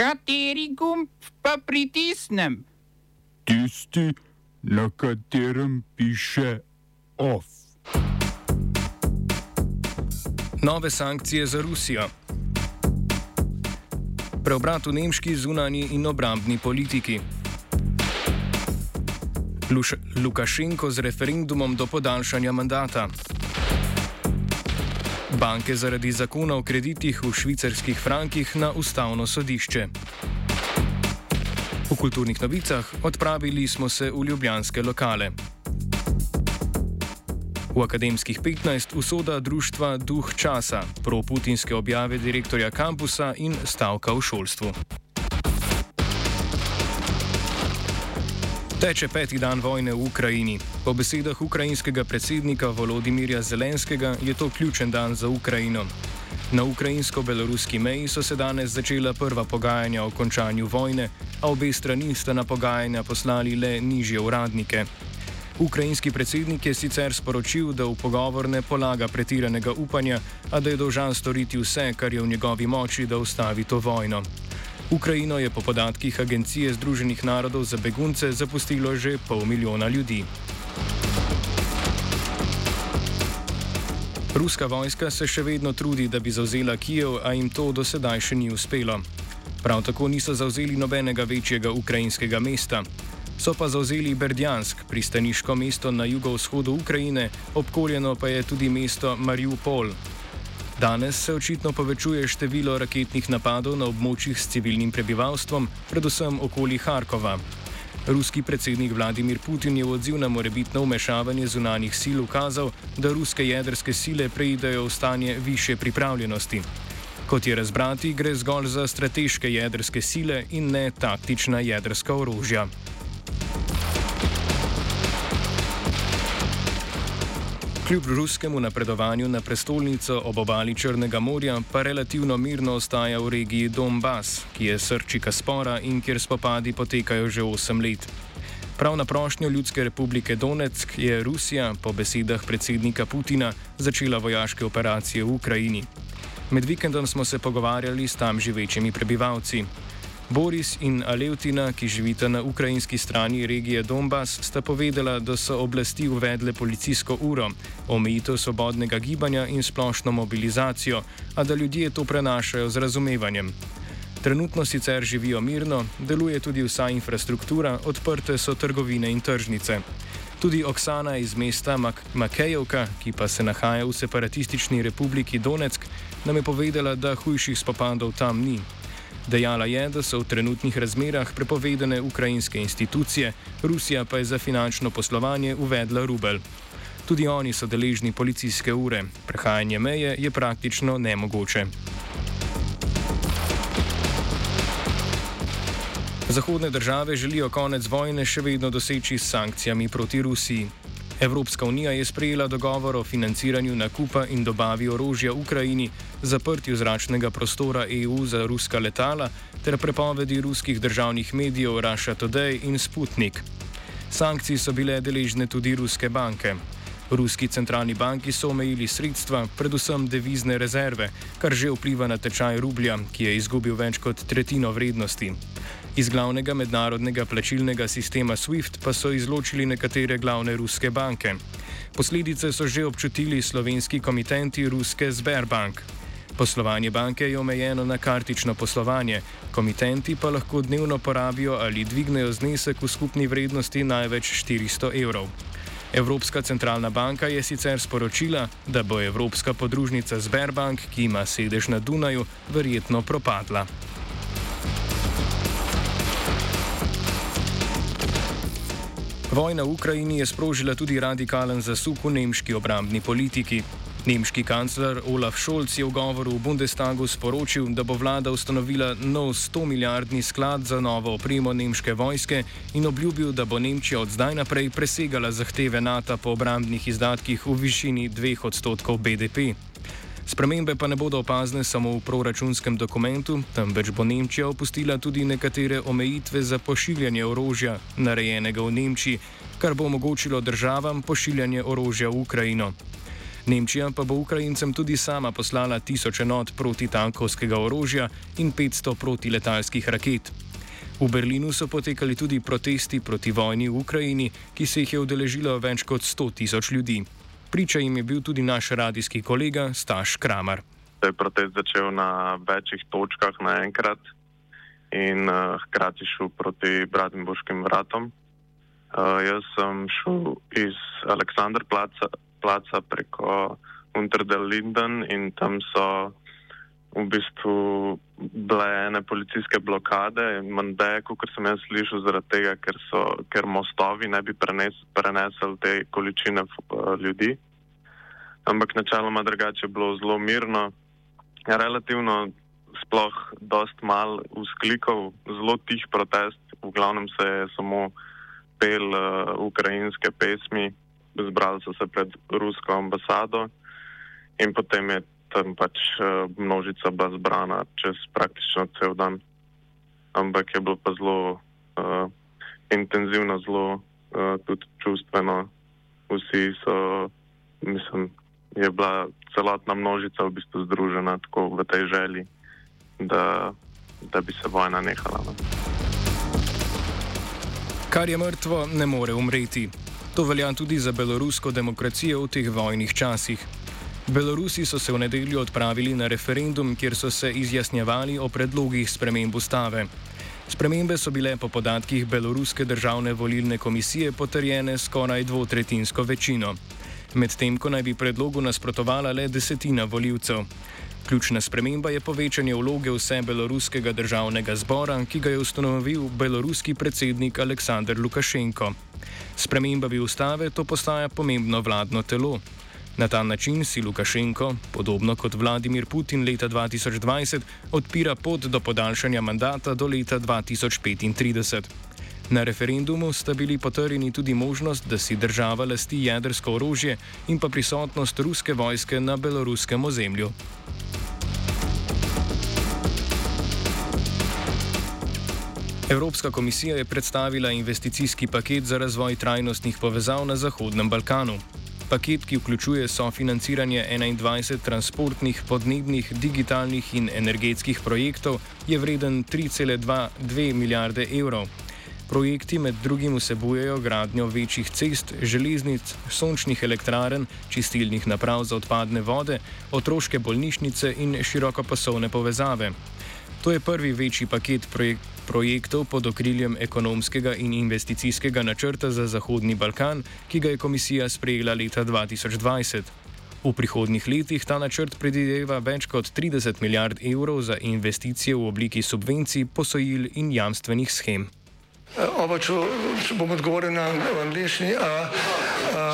Kateri gumb pa pritisnem? Tisti, na katerem piše OF. Nove sankcije za Rusijo. Preobrat v nemški zunanji in obrambni politiki. Luš Lukašenko z referendumom do podaljšanja mandata. Banke zaradi zakona o kreditih v švicarskih frankih na ustavno sodišče. V kulturnih novicah odpravili smo se v ljubljanske lokale. V akademskih 15 usoda društva Duh časa, pro-putinske objave direktorja kampusa in stavka v šolstvu. Teče peti dan vojne v Ukrajini. Po besedah ukrajinskega predsednika Volodimirja Zelenskega je to ključen dan za Ukrajino. Na ukrajinsko-beloruski meji so se danes začela prva pogajanja o končanju vojne, a obe strani sta na pogajanja poslali le nižje uradnike. Ukrajinski predsednik je sicer sporočil, da v pogovor ne polaga pretiranega upanja, a da je dolžan storiti vse, kar je v njegovi moči, da ustavi to vojno. Ukrajino je po podatkih Agencije Združenih narodov za begunce zapustilo že pol milijona ljudi. Ruska vojska se še vedno trudi, da bi zauzela Kijev, a jim to do sedaj še ni uspelo. Prav tako niso zauzeli nobenega večjega ukrajinskega mesta. So pa zauzeli Berdjansk, pristaniško mesto na jugovzhodu Ukrajine, obkoljeno pa je tudi mesto Mariupol, Danes se očitno povečuje število raketnih napadov na območjih s civilnim prebivalstvom, predvsem okoli Harkova. Ruski predsednik Vladimir Putin je v odziv na morebitno umešavanje zunanjih sil ukazal, da ruske jedrske sile preidejo v stanje više pripravljenosti. Kot je razbrati, gre zgolj za strateške jedrske sile in ne taktična jedrska orožja. Kljub ruskemu napredovanju na prestolnico ob obali Črnega morja, pa relativno mirno ostaja v regiji Donbass, ki je srčika spora in kjer spopadi potekajo že 8 let. Prav na prošnjo Ljudske republike Donetsk je Rusija, po besedah predsednika Putina, začela vojaške operacije v Ukrajini. Med vikendom smo se pogovarjali s tam živečimi prebivalci. Boris in Alevtina, ki živita na ukrajinski strani regije Donbass, sta povedala, da so oblasti uvedle policijsko uro, omejitev svobodnega gibanja in splošno mobilizacijo, a da ljudje to prenašajo z razumevanjem. Trenutno sicer živijo mirno, deluje tudi vsa infrastruktura, odprte so trgovine in tržnice. Tudi Oksana iz mesta Mak Makejevka, ki pa se nahaja v separatistični republiki Donetsk, nam je povedala, da hujših spopadov tam ni. Dejala je, da so v trenutnih razmerah prepovedane ukrajinske institucije, Rusija pa je za finančno poslovanje uvedla rubel. Tudi oni so deležni policijske ure, prehajanje meje je praktično nemogoče. Zahodne države želijo konec vojne še vedno doseči s sankcijami proti Rusiji. Evropska unija je sprejela dogovor o financiranju nakupa in dobavi orožja Ukrajini, zaprtju zračnega prostora EU za ruska letala ter prepovedi ruskih državnih medijev Russia Today in Sputnik. Sankcij so bile deležne tudi ruske banke. Ruski centralni banki so omejili sredstva, predvsem devizne rezerve, kar že vpliva na tečaj rublja, ki je izgubil več kot tretjino vrednosti. Iz glavnega mednarodnega plačilnega sistema SWIFT pa so izločili nekatere glavne ruske banke. Posledice so že občutili slovenski komitenti ruske Sberbank. Poslovanje banke je omejeno na kartično poslovanje, komitenti pa lahko dnevno porabijo ali dvignejo znesek v skupni vrednosti največ 400 evrov. Evropska centralna banka je sicer sporočila, da bo Evropska podružnica Sberbank, ki ima sedež na Dunaju, verjetno propadla. Vojna v Ukrajini je sprožila tudi radikalen zasuk v nemški obrambni politiki. Nemški kancler Olaf Scholz je v govoru v Bundestagu sporočil, da bo vlada ustanovila nov 100-milijardni sklad za novo opremo nemške vojske in obljubil, da bo Nemčija od zdaj naprej presegala zahteve NATO po obrambnih izdatkih v višini 2 odstotkov BDP. Spremembe pa ne bodo opazne samo v proračunskem dokumentu, temveč bo Nemčija opustila tudi nekatere omejitve za pošiljanje orožja, narejenega v Nemčiji, kar bo omogočilo državam pošiljanje orožja v Ukrajino. Nemčija pa bo Ukrajincem tudi sama poslala tisoč enot protitankovskega orožja in 500 protiletalskih raket. V Berlinu so potekali tudi protesti proti vojni v Ukrajini, ki se jih je udeležilo več kot 100 tisoč ljudi. Priča jim je bil tudi naš radijski kolega Staš Kramer. Se je protest začel na večjih točkah naenkrat in uh, hkrati šel proti Bradenburškim vratom. Uh, jaz sem šel iz Aleksandr placa, placa preko Unterdel Linden in tam so v bistvu bile ene policijske blokade, mandeje, kot sem jaz slišal, zaradi tega, ker, so, ker mostovi ne bi prenes, prenesli te količine uh, ljudi. Ampak načeloma drugače je bilo zelo mirno, relativno sploh dost mal vzklikov, zelo tih protest, v glavnem se je samo pel uh, ukrajinske pesmi, zbrali so se pred rusko ambasado. In potem je tam pač uh, množica bila zbrana čez praktično cel dan. Ampak je bilo pa zelo uh, intenzivno, zelo uh, tudi čustveno. Vsi so, mislim, je bila celotna množica v bistvu združena tako v tej želji, da, da bi se vojna nehala. No. Kar je mrtvo, ne more umreti. To velja tudi za belorusko demokracijo v teh vojnih časih. Belorusi so se v nedeljo odpravili na referendum, kjer so se izjasnjevali o predlogih sprememb ustave. Spremembe so bile po podatkih Beloruske državne volilne komisije potrjene skoraj dvotretinsko večino, medtem ko naj bi predlogu nasprotovala le desetina voljivcev. Ključna sprememba je povečanje vloge vse beloruskega državnega zbora, ki ga je ustanovil beloruski predsednik Aleksandr Lukašenko. Sprememba bi ustave to postaja pomembno vladno telo. Na ta način si Lukašenko, podobno kot Vladimir Putin leta 2020, odpira pot do podaljšanja mandata do leta 2035. Na referendumu sta bili potrjeni tudi možnost, da si država lasti jedrsko orožje in pa prisotnost ruske vojske na beloruskem ozemlju. Evropska komisija je predstavila investicijski paket za razvoj trajnostnih povezav na Zahodnem Balkanu. Paket, ki vključuje sofinanciranje 21 transportnih, podnebnih, digitalnih in energetskih projektov, je vreden 3,2 milijarde evrov. Projekti med drugim vsebujejo gradnjo večjih cest, železnic, sončnih elektrarn, čistilnih naprav za odpadne vode, otroške bolnišnice in širokopasovne povezave. To je prvi večji paket projek projektov pod okriljem ekonomskega in investicijskega načrta za Zahodni Balkan, ki ga je komisija sprejela leta 2020. V prihodnih letih ta načrt predvideva več kot 30 milijard evrov za investicije v obliki subvencij, posojil in jamstvenih schem. Oba, če, če bom odgovoril na angliški.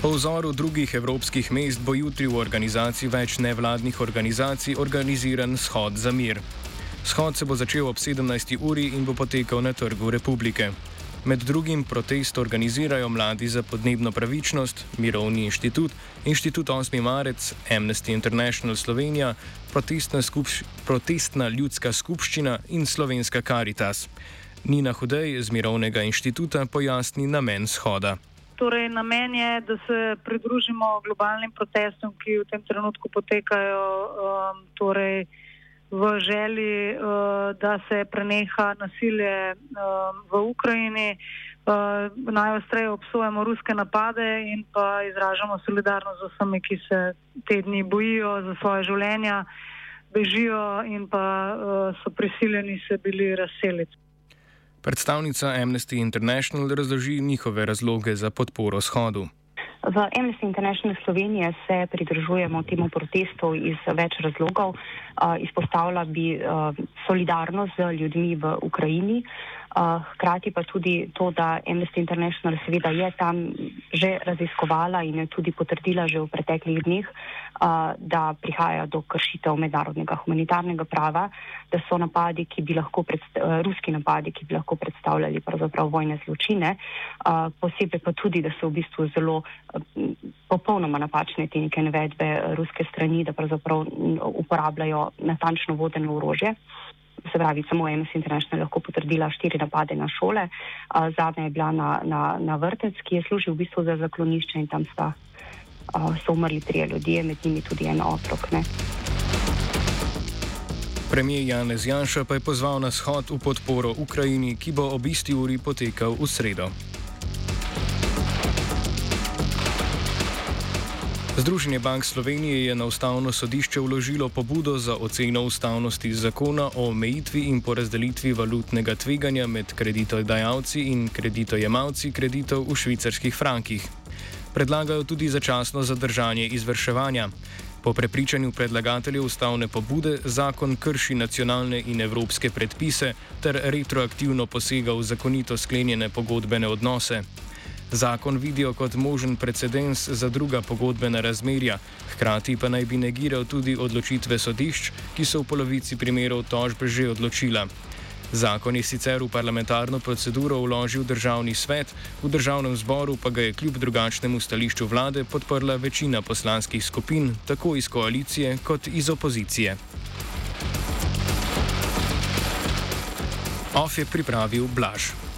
Po vzoru drugih evropskih mest bo jutri v organizaciji več nevladnih organizacij organiziran shod za mir. Shod se bo začel ob 17. uri in bo potekal na Trgu Republike. Med drugim protest organizirajo Mladi za podnebno pravičnost, Mirovni inštitut, Inštitut 8. marec, Amnesty International Slovenija, protestna, skupš, protestna ljudska skupščina in Slovenska Caritas. Nina Hudej z Mirovnega inštituta pojasni namen shoda. Torej, namen je, da se pridružimo globalnim protestom, ki v tem trenutku potekajo um, torej v želji, uh, da se preneha nasilje um, v Ukrajini. Uh, Najostreje obsojamo ruske napade in pa izražamo solidarnost z vsemi, ki se te dni bojijo za svoje življenja, bežijo in pa uh, so prisiljeni se bili razseliti. Predstavnica Amnesty International razloži njihove razloge za podporo shodu. V Amnesty International Slovenije se pridružujemo temu protestu iz več razlogov. Izpostavila bi solidarnost z ljudmi v Ukrajini, Hkrati pa tudi to, da Amnesty International seveda je tam že raziskovala in je tudi potrdila že v preteklih dneh, da prihaja do kršitev mednarodnega humanitarnega prava, da so napadi, ki bi lahko, ruski napadi, ki bi lahko predstavljali pravzaprav vojne zločine, posebej pa tudi, da so v bistvu zelo popolnoma napačne te neke navedbe ruske strani, da pravzaprav uporabljajo natančno vodeno orožje se pravi, samo MS International lahko potrdila štiri napade na šole. Zadnja je bila na, na, na vrtec, ki je služil v bistvu za zaklonišče in tam sta, so umrli trije ljudje, med njimi tudi en otrok. Ne. Premijer Janez Janša pa je pozval na shod v podporo Ukrajini, ki bo ob isti uri potekal v sredo. Združenje bank Slovenije je na ustavno sodišče vložilo pobudo za oceno ustavnosti zakona o omejitvi in porazdelitvi valutnega tveganja med kreditodajalci in kreditojemalci kreditov v švicarskih frankih. Predlagajo tudi začasno zadržanje izvrševanja. Po prepričanju predlagateljev ustavne pobude zakon krši nacionalne in evropske predpise ter retroaktivno posega v zakonito sklenjene pogodbene odnose. Zakon vidijo kot možen precedens za druga pogodbena razmerja, hkrati pa naj bi negiral tudi odločitve sodišč, ki so v polovici primerov tožbe že odločila. Zakon je sicer v parlamentarno proceduro vložil državni svet, v državnem zboru pa ga je kljub drugačnemu stališču vlade podprla večina poslanskih skupin, tako iz koalicije kot iz opozicije. OF je pripravil Blaž.